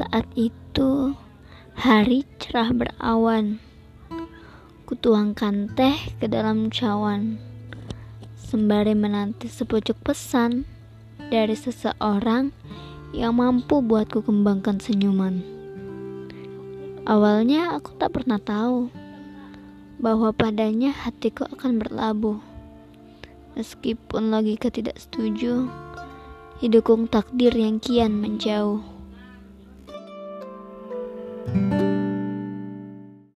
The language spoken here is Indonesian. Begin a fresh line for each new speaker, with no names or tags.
Saat itu, hari cerah berawan. Kutuangkan teh ke dalam cawan, sembari menanti sepucuk pesan dari seseorang yang mampu buatku kembangkan senyuman. Awalnya aku tak pernah tahu bahwa padanya hatiku akan berlabuh. Meskipun logika tidak setuju, didukung takdir yang kian menjauh.